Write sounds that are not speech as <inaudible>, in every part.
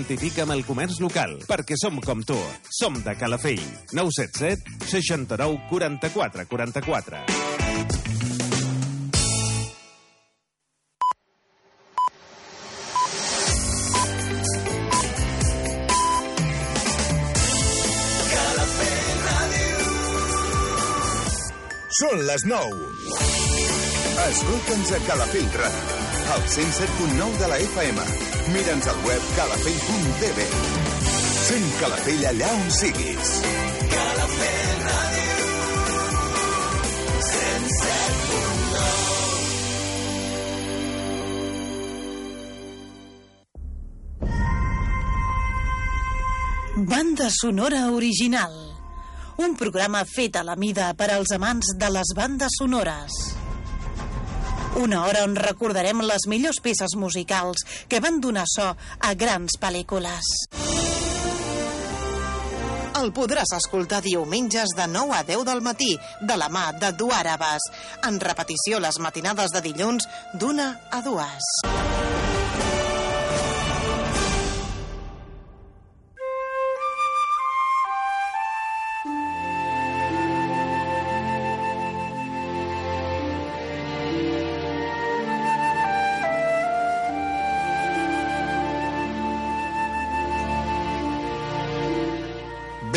Identifica amb el comerç local, perquè som com tu. Som de Calafell. 977 69 44 44. Són les 9. Escolta'ns a Calafell Ràdio, al 107.9 de la FM. Mira'ns al web calafell.tv. Sent Calafell allà on siguis. Calafell Ràdio. 107.9 Banda sonora original. Un programa fet a la mida per als amants de les bandes sonores. Una hora on recordarem les millors peces musicals que van donar so a grans pel·lícules. El podràs escoltar diumenges de 9 a 10 del matí, de la mà de Duàrabes. En repetició les matinades de dilluns, d'una a dues.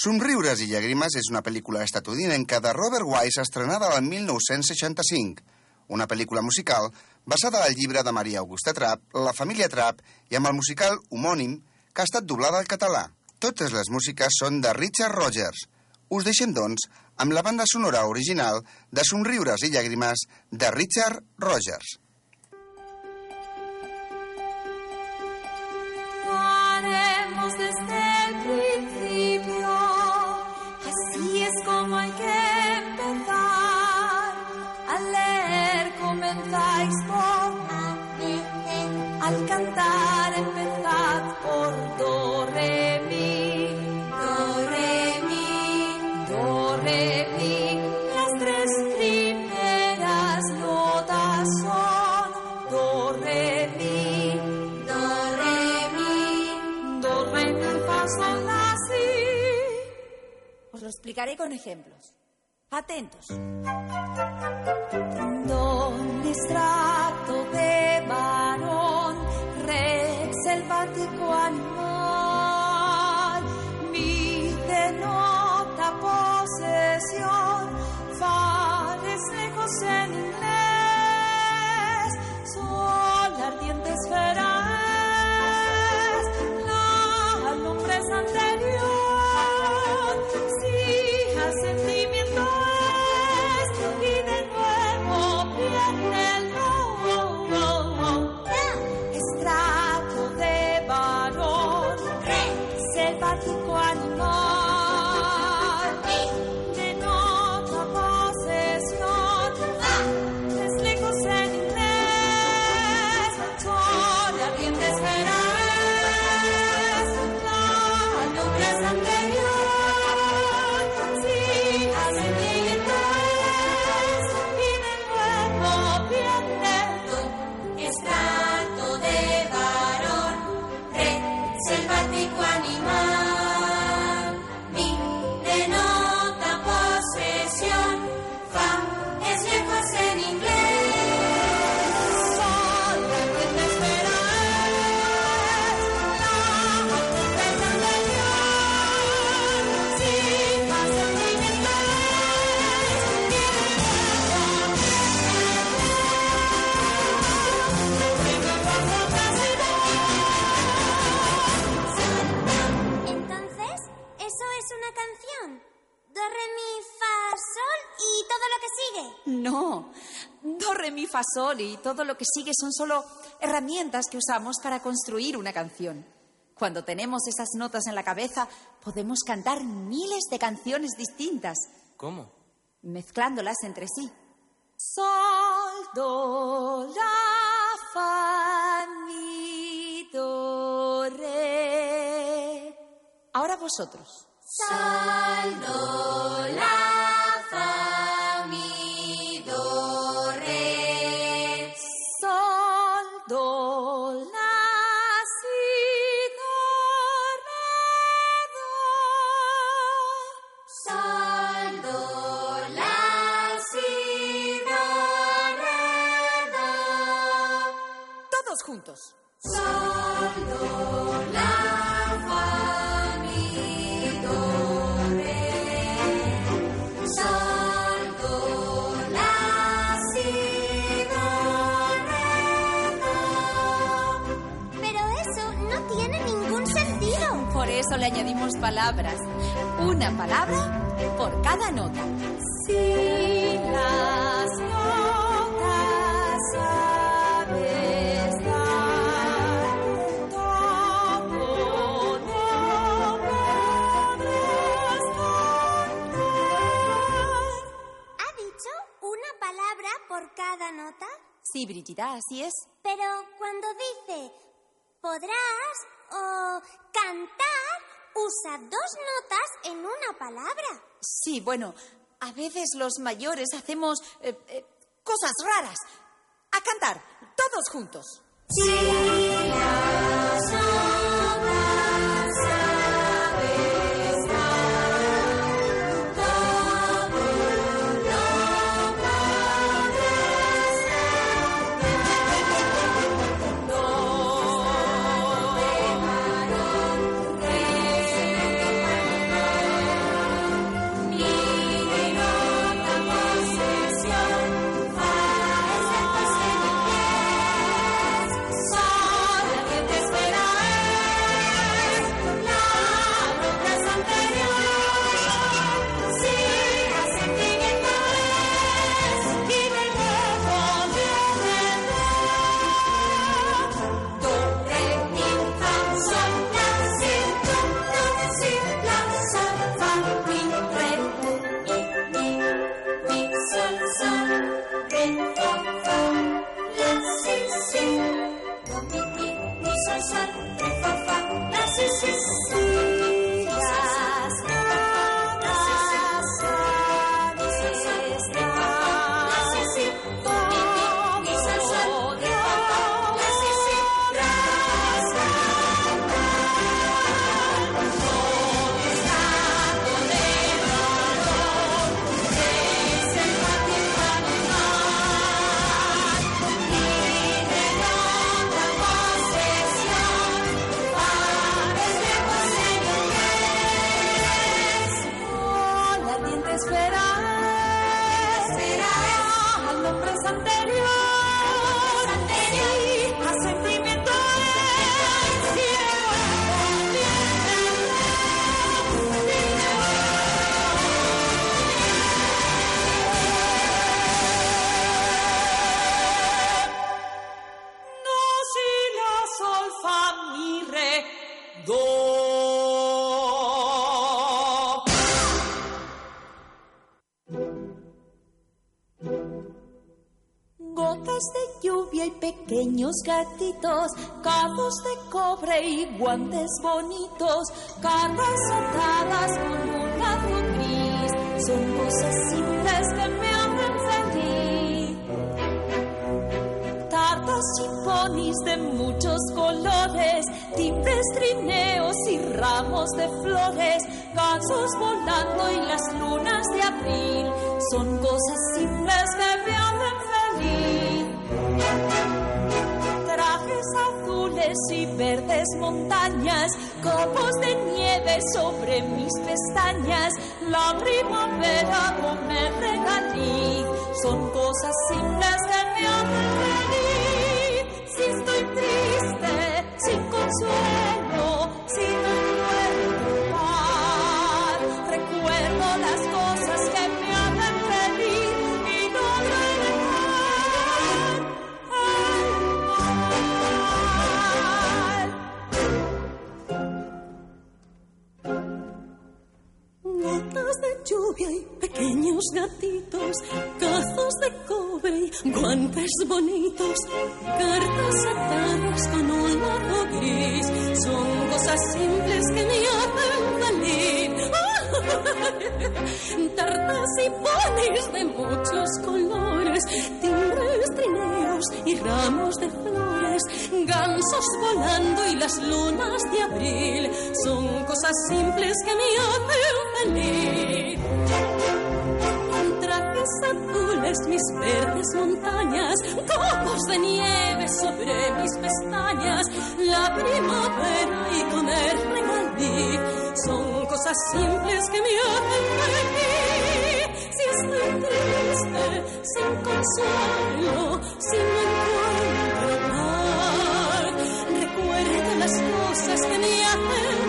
Somriures i llàgrimes és una pel·lícula estatunidenca de Robert Wise estrenada l'any 1965. Una pel·lícula musical basada al llibre de Maria Augusta Trapp, La família Trapp, i amb el musical homònim que ha estat doblada al català. Totes les músiques són de Richard Rogers. Us deixem, doncs, amb la banda sonora original de Somriures i llàgrimes de Richard Rogers. Haremos desde explicaré con ejemplos. Atentos. Don extracto de varón, rex selvático animal, mi denota posesión, fales lejos en inglés, sol ardiente esfera sol y todo lo que sigue son solo herramientas que usamos para construir una canción. Cuando tenemos esas notas en la cabeza, podemos cantar miles de canciones distintas, ¿Cómo? mezclándolas entre sí. Sol, do, la, fa, mi, do, re. Ahora vosotros. Sol, do, la, fa, palabras. Una palabra por cada nota. Si las notas sabes dar, todo no podrás cantar. ¿Ha dicho una palabra por cada nota? Sí, Brigida, así es. Pero cuando dice podrás usa dos notas en una palabra. Sí, bueno, a veces los mayores hacemos eh, eh, cosas raras. A cantar, todos juntos. La gatitos, cabos de cobre y guantes bonitos, cartas atadas con un lazo gris, son cosas simples que me hacen feliz. Tartas y ponis de muchos colores, timbres, trineos y ramos de flores, gansos volando y las lunas de abril, son cosas simples azules y verdes montañas, copos de nieve sobre mis pestañas, la primavera con el regalí, son cosas simples que me hacen feliz. Si estoy triste, sin consuelo, gatitos, cazos de cobre y guantes bonitos, cartas atadas con un lazo gris, son cosas simples que me hacen feliz. <laughs> Tartas y ponis de muchos colores, timbres, trineos y ramos de flores, gansos volando y las lunas de abril, son cosas simples que me hacen feliz. Azules, mis verdes montañas, copos de nieve sobre mis pestañas, la primavera y comer regaliz, son cosas simples que me hacen feliz. Si estoy triste, sin consuelo, si no encuentro paz, recuerda las cosas que me hacen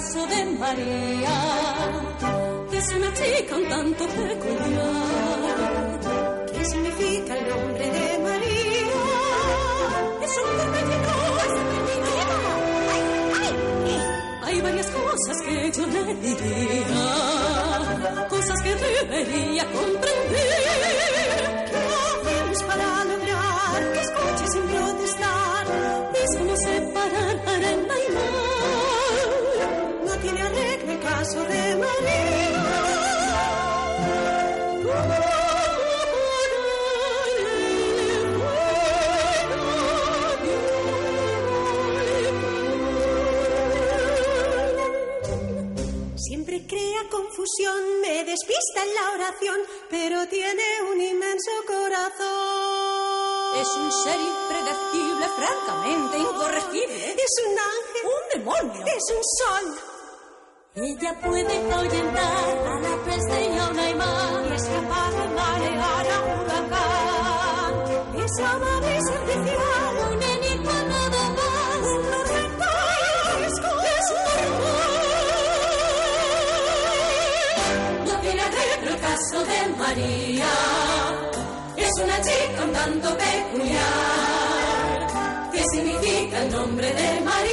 caso de María, que es una chica un tanto peculiar. ¿Qué significa el nombre de María? Es un ¡Ay, Hay varias cosas que yo le diría, cosas que debería comprender. de Siempre crea confusión, me despista en la oración, pero tiene un inmenso corazón. Es un ser impredecible, francamente incorregible. Es un ángel. Un demonio. Es un sol. Ella puede ahuyentar a la peste y a un aimán y es capaz de manejar a un huracán. Es amable y servicial, un enigma nada más, un tormento es normal. No tiene arreglo el caso de María, es una chica un tanto peculiar. ¿Qué significa el nombre de María?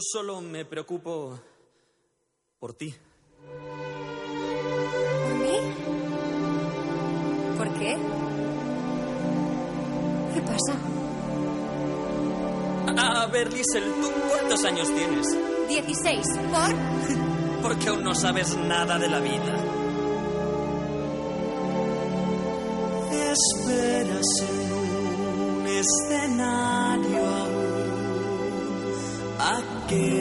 Yo solo me preocupo por ti. ¿Por mí? ¿Por qué? ¿Qué pasa? A ver, Liesel, ¿tú cuántos años tienes? 16. ¿Por? <laughs> Porque aún no sabes nada de la vida. A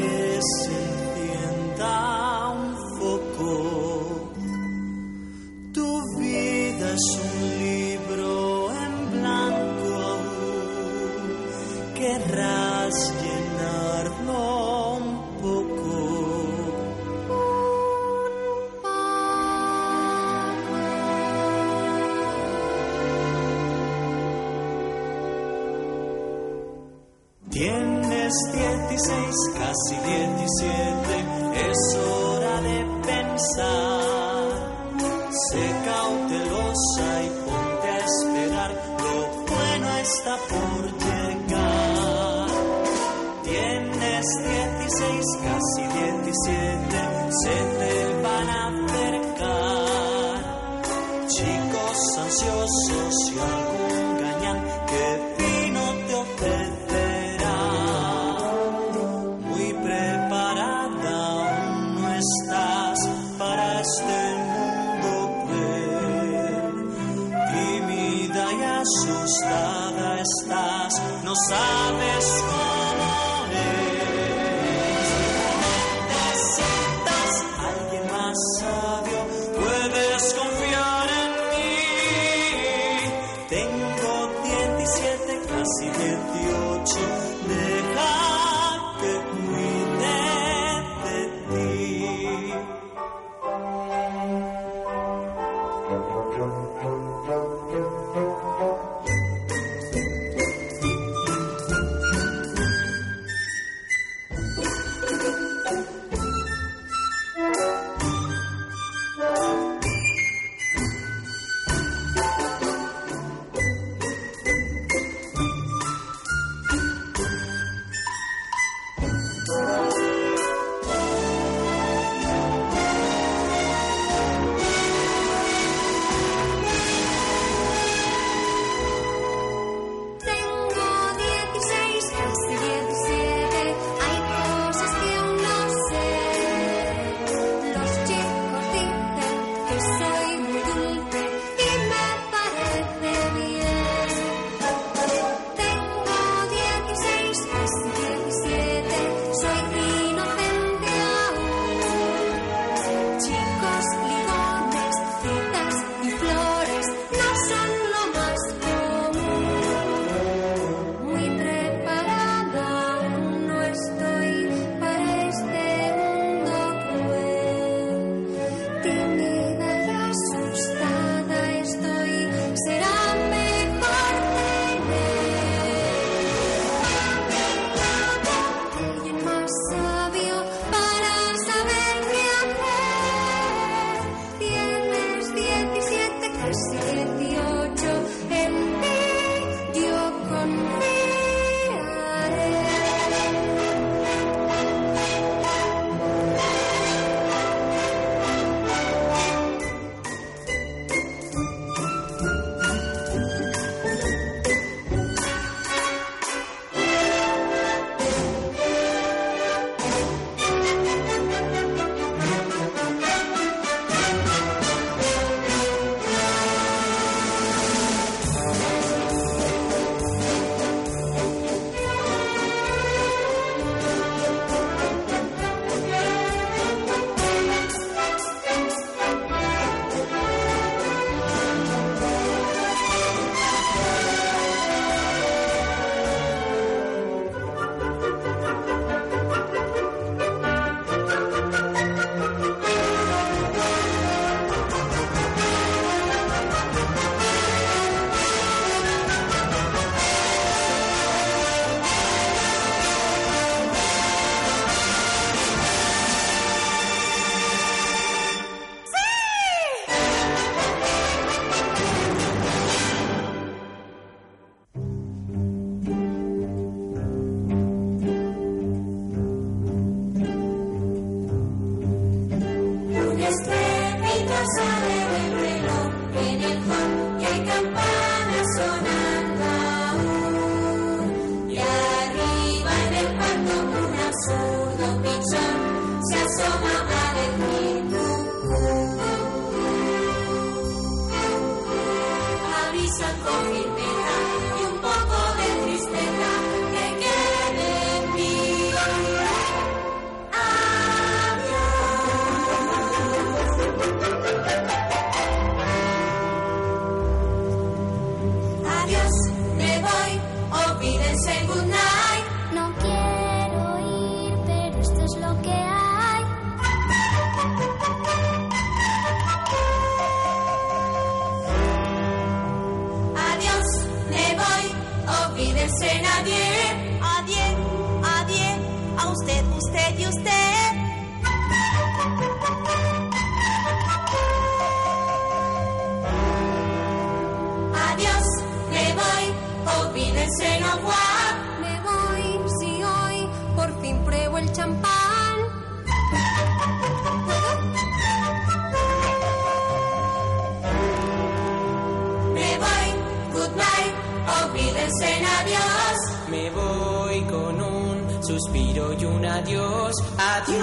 Tienes 16, casi 17, es hora de pensar. Sé cautelosa y ponte a esperar, lo bueno está por llegar. Tienes 16, casi 17, se te estás,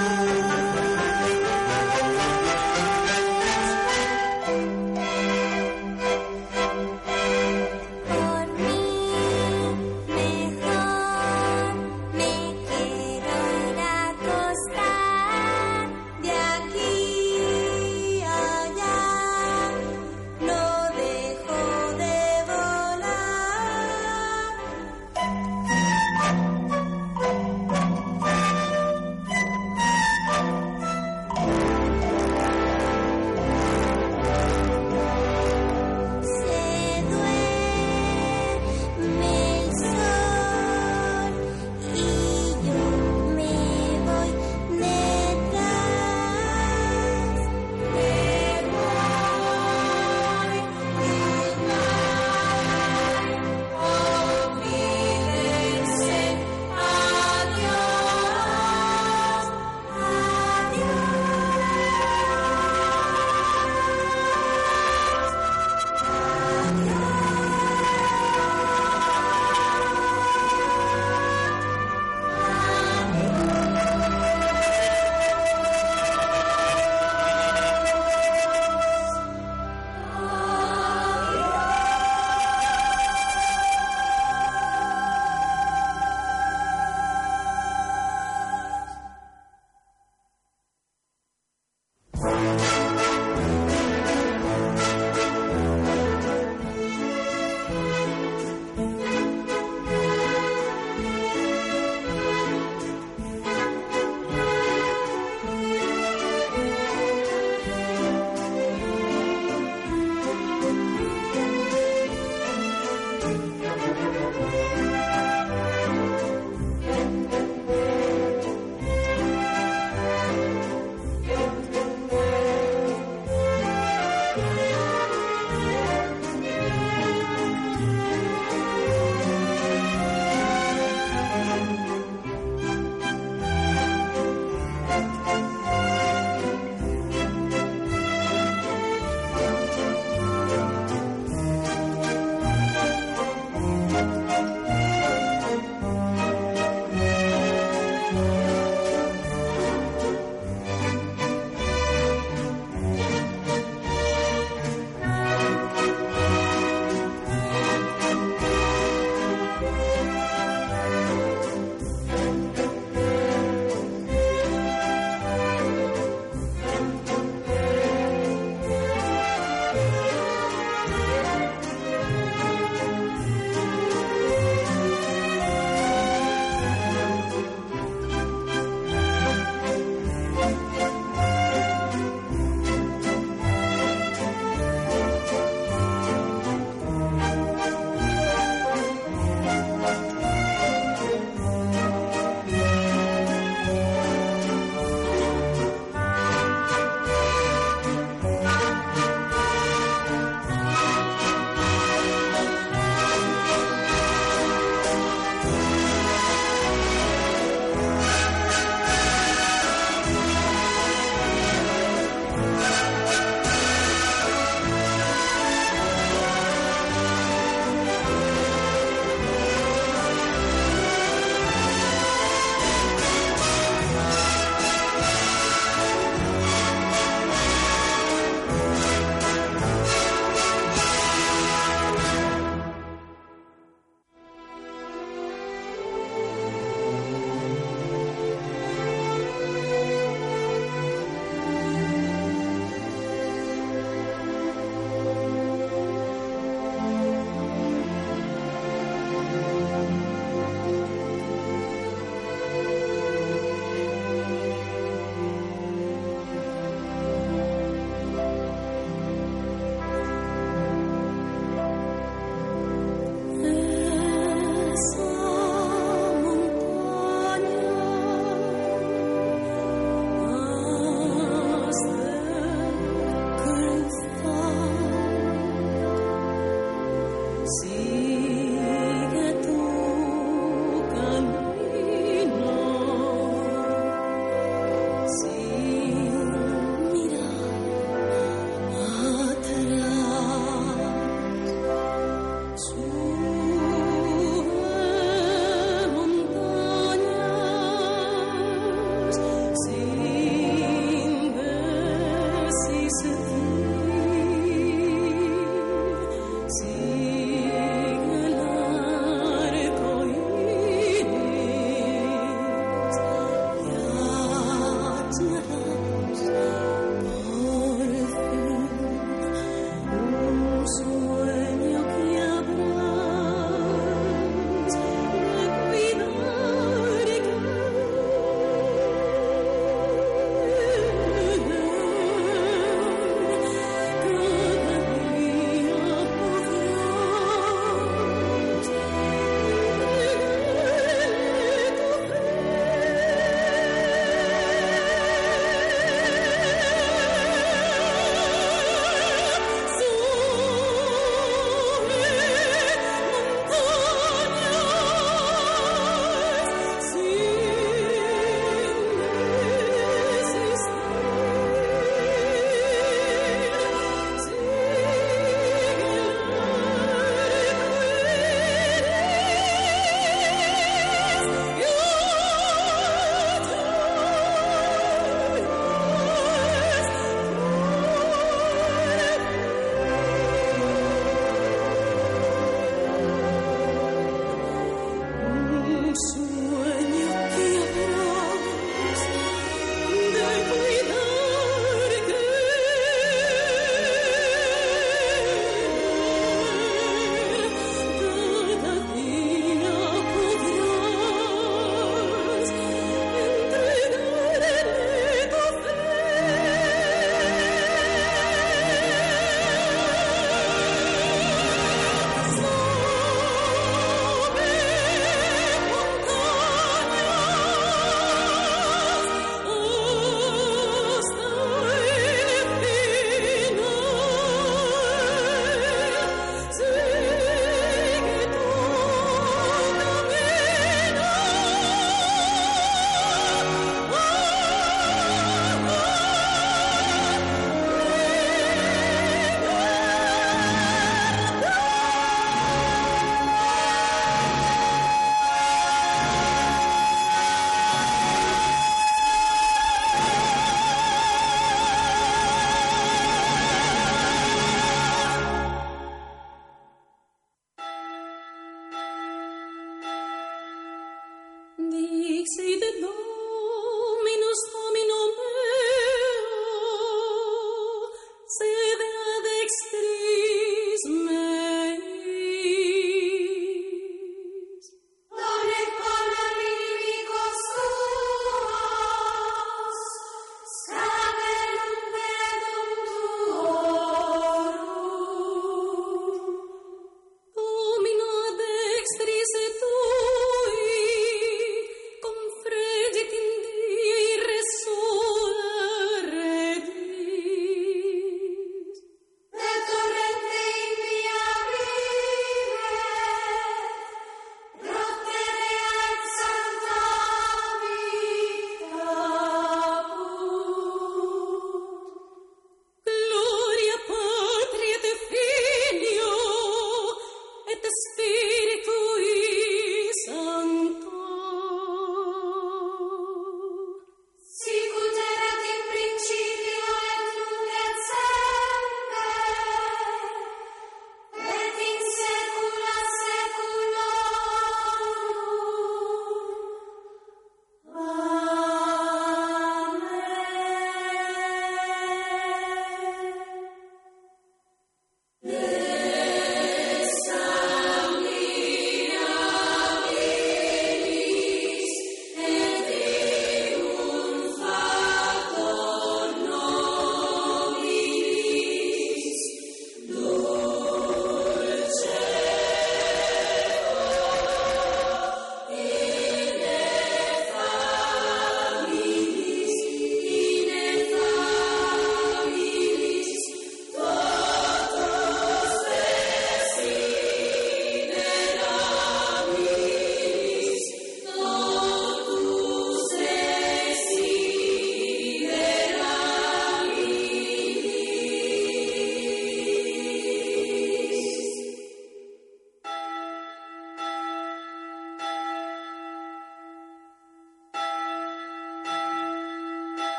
Música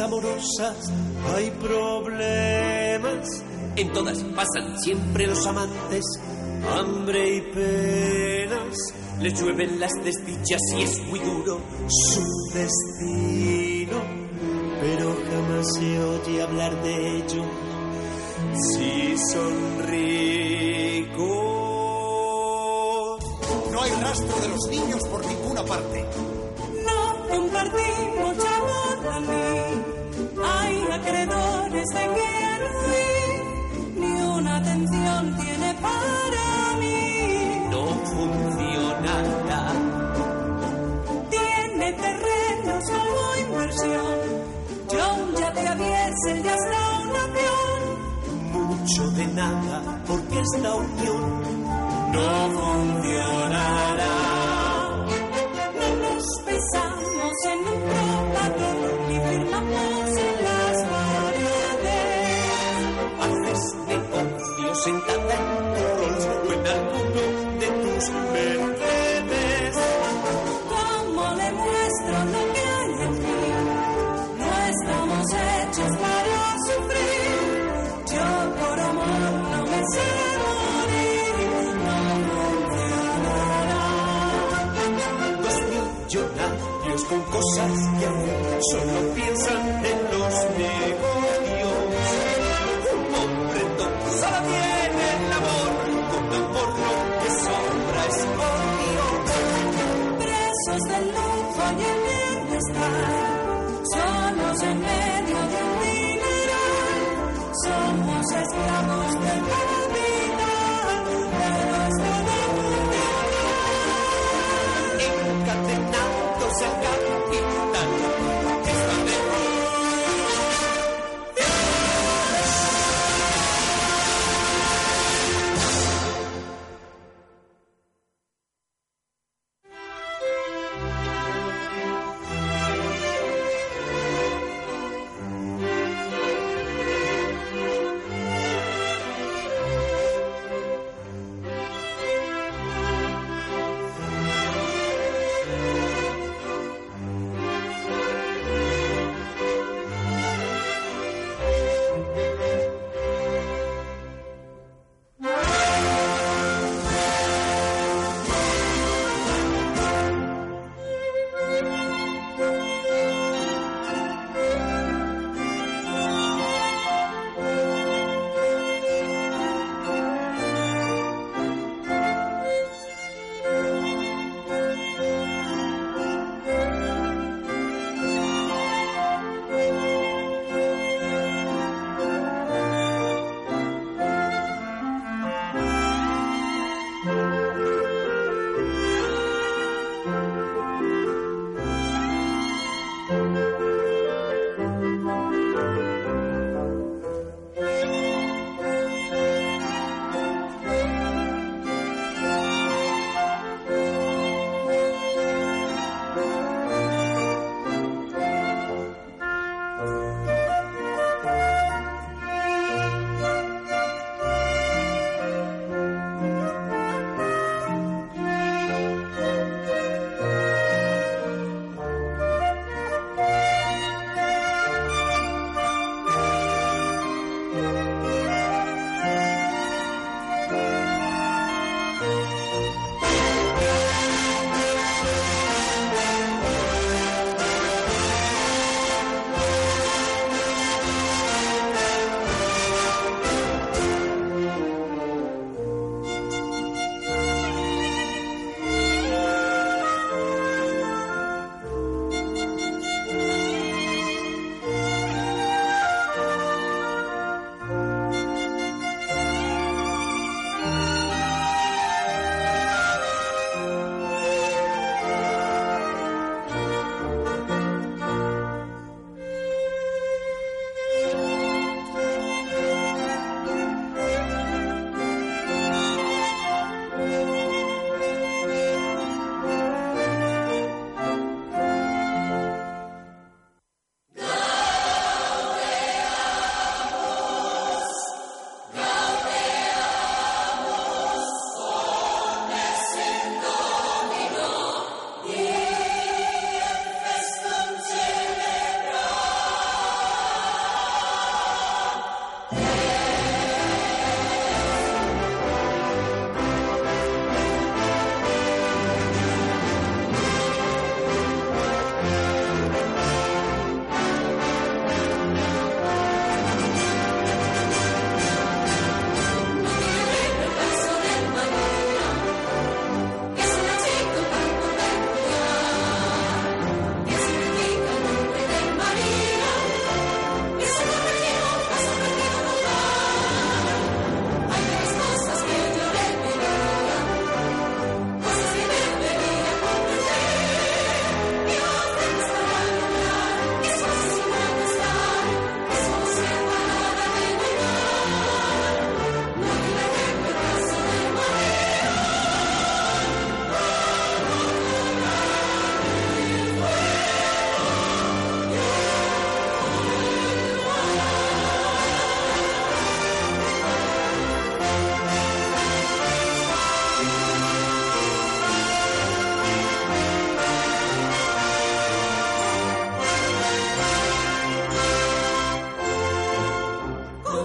amorosas hay problemas. En todas pasan siempre los amantes, hambre y penas. Les llueven las desdichas y es muy duro su destino. Pero jamás se oye hablar de ello. Si son ricos. No hay rastro de los niños por ninguna parte. ni una atención tiene para mí. No funcionará. Tiene terreno como inversión. John ya te aviese, ya será una opción. Mucho de nada, porque esta unión no funciona.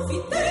profité.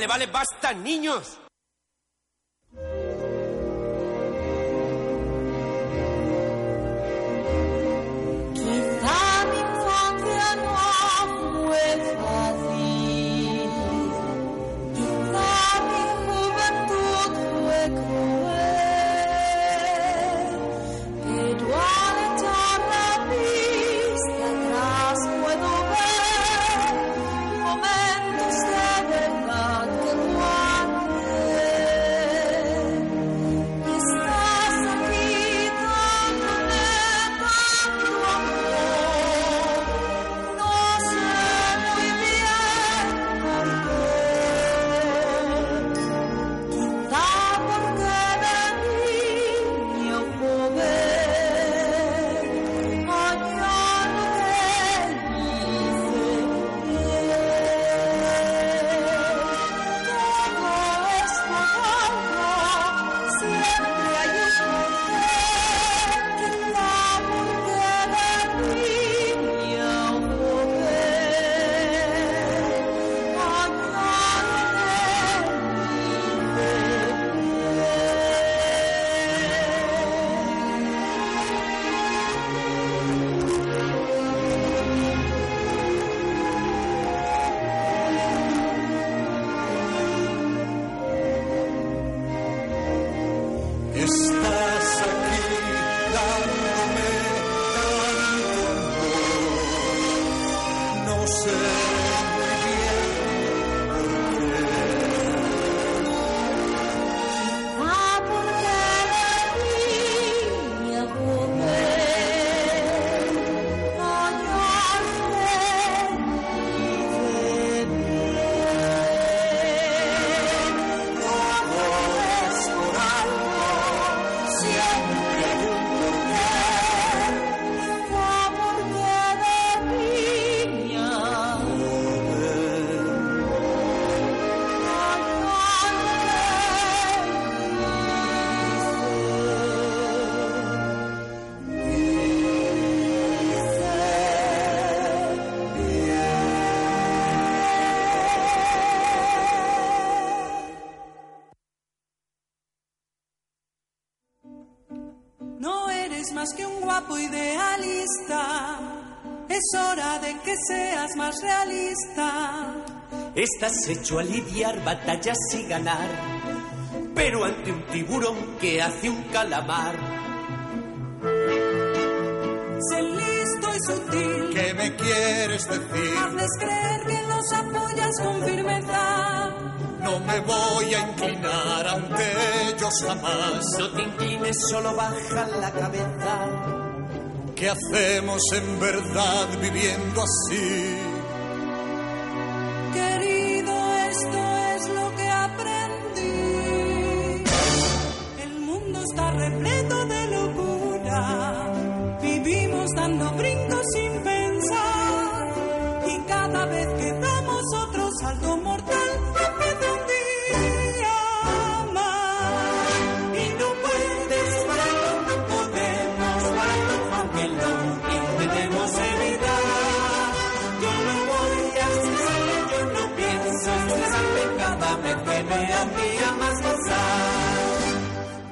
Vale, vale, basta, niños. Idealista. Es hora de que seas más realista. Estás hecho a lidiar batallas y ganar, pero ante un tiburón que hace un calamar. Sé listo y sutil. ¿Qué me quieres decir? Hazles creer que los apoyas con firmeza. No me voy a inclinar ante ellos jamás. No te inclines, solo baja la cabeza. ¿Qué hacemos en verdad viviendo así?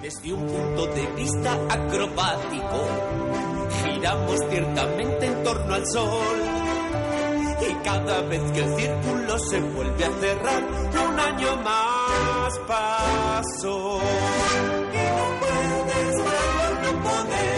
Desde un punto de vista acrobático, giramos ciertamente en torno al sol. Y cada vez que el círculo se vuelve a cerrar, un año más pasó. Y no puedes pararlo, no podemos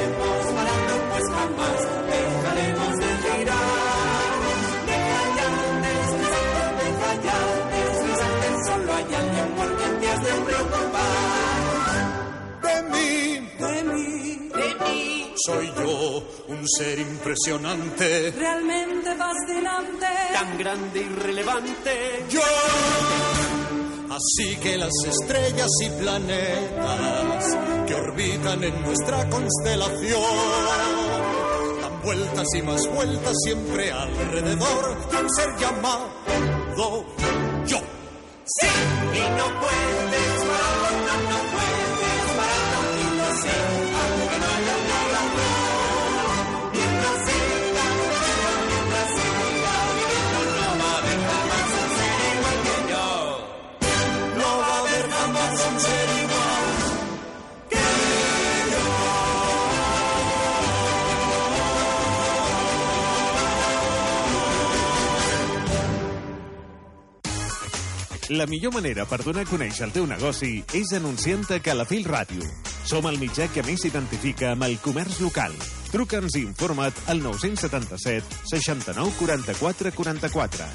soy yo, un ser impresionante. realmente fascinante. tan grande y relevante. Yo. Así que las estrellas y planetas que orbitan en nuestra constelación dan vueltas y más vueltas siempre alrededor de un ser llamado yo. Sí, La millor manera per donar a conèixer el teu negoci és anunciant-te a Calafell Ràdio. Som el mitjà que més s'identifica amb el comerç local. Truca'ns i informa't al 977 69 44 44.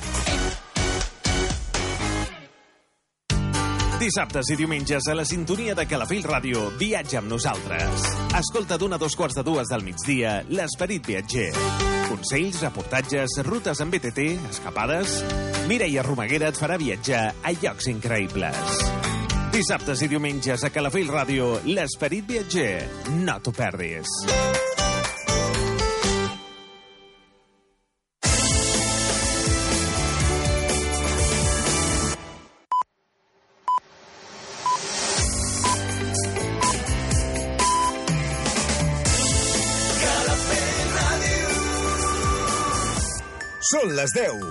Dissabtes i diumenges a la sintonia de Calafell Ràdio, viatja amb nosaltres. Escolta d'una a dos quarts de dues del migdia l'Esperit Viatger. Consells, reportatges, rutes amb BTT, escapades... Mireia Romaguera et farà viatjar a llocs increïbles. Dissabtes i diumenges a Calafell Ràdio, l'Esperit Viatger. No t'ho perdis. Són les 10.